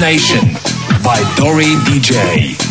Nation by Dory DJ.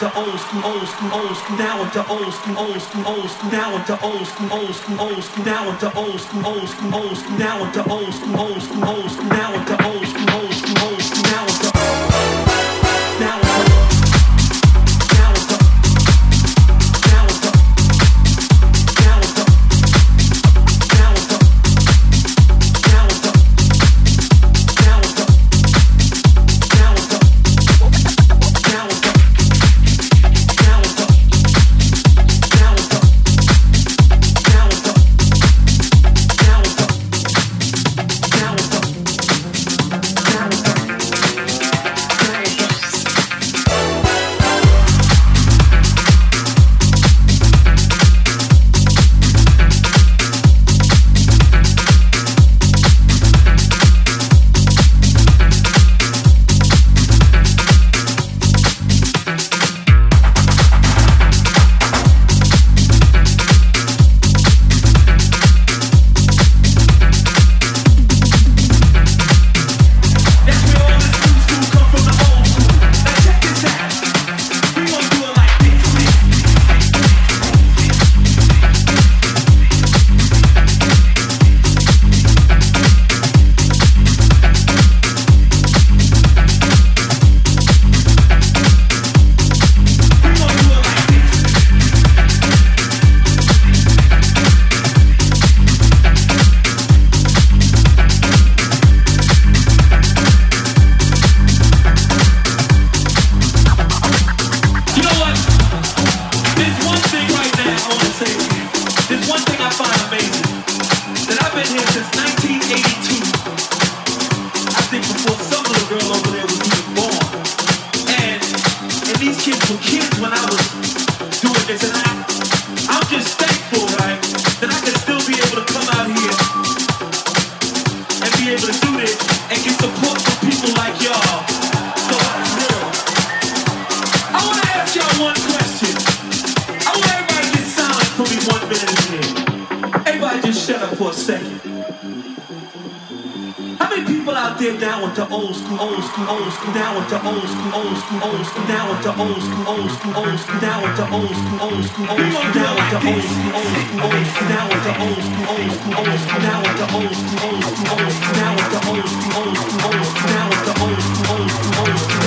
Into old school, old school, old school, now into old school, old school, old school, now into old school, old school, old school, now into old school, old school, old school, now into old school, old school, old school, now into old school, old school, some kids when I was down with the old school, old school, old school, Now with the old school, old school, old school, Now with the old school, old school, old school, Now with the old school, old school, old school, Now with the old school, old school, old school, Now with old school, old school, old school, old school, old school, old school, old school, old school, old school, the old school, old school, old school.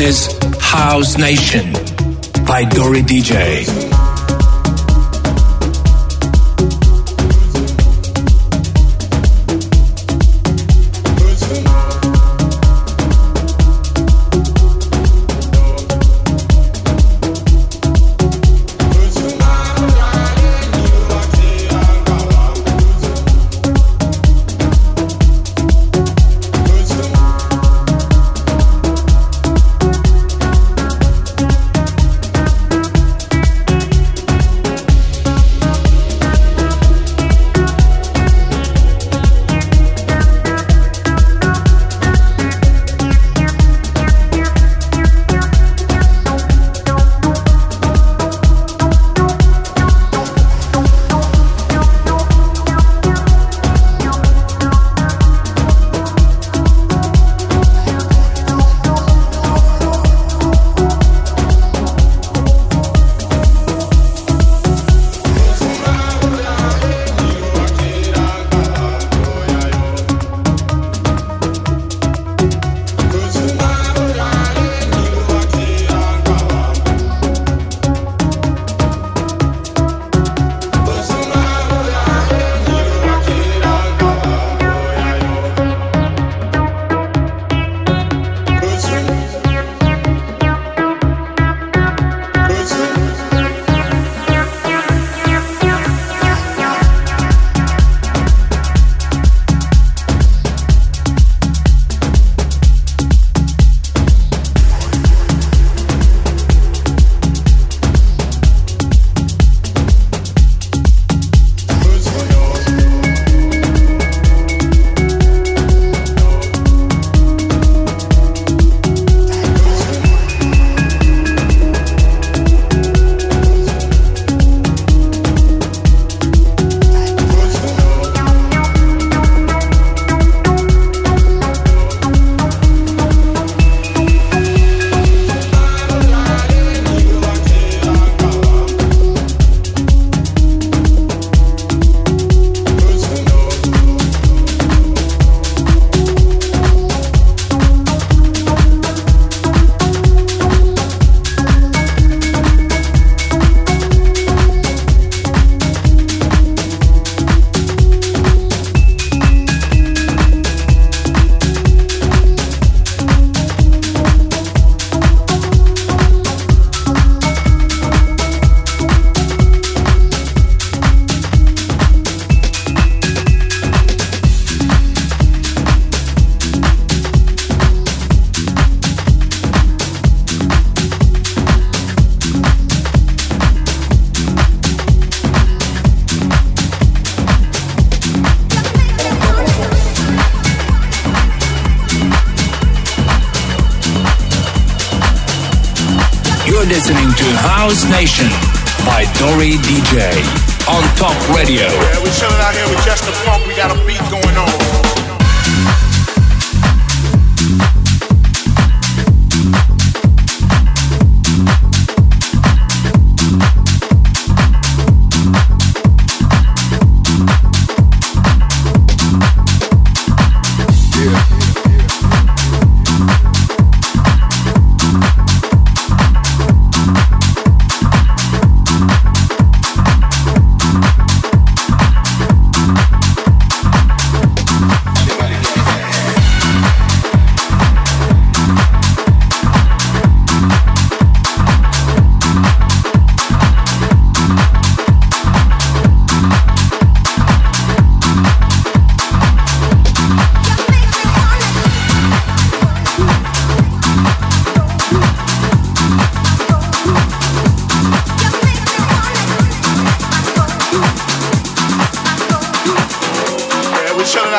Is House Nation by Dory DJ.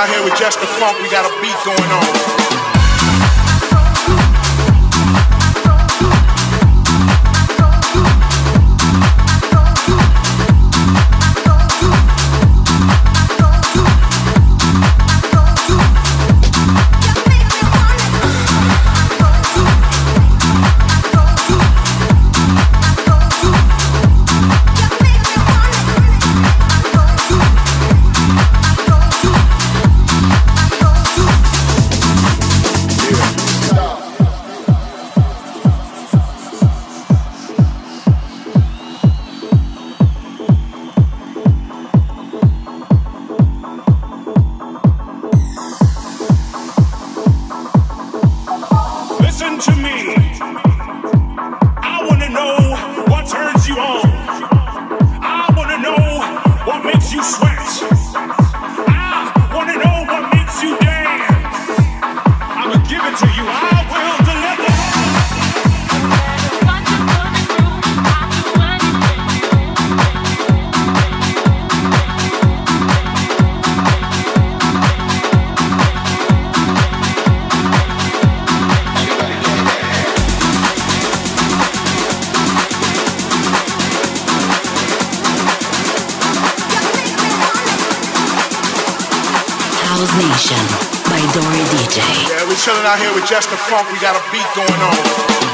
out here with Just the Funk. We got a beat going on. Chilling out here with just the funk. We got a beat going on.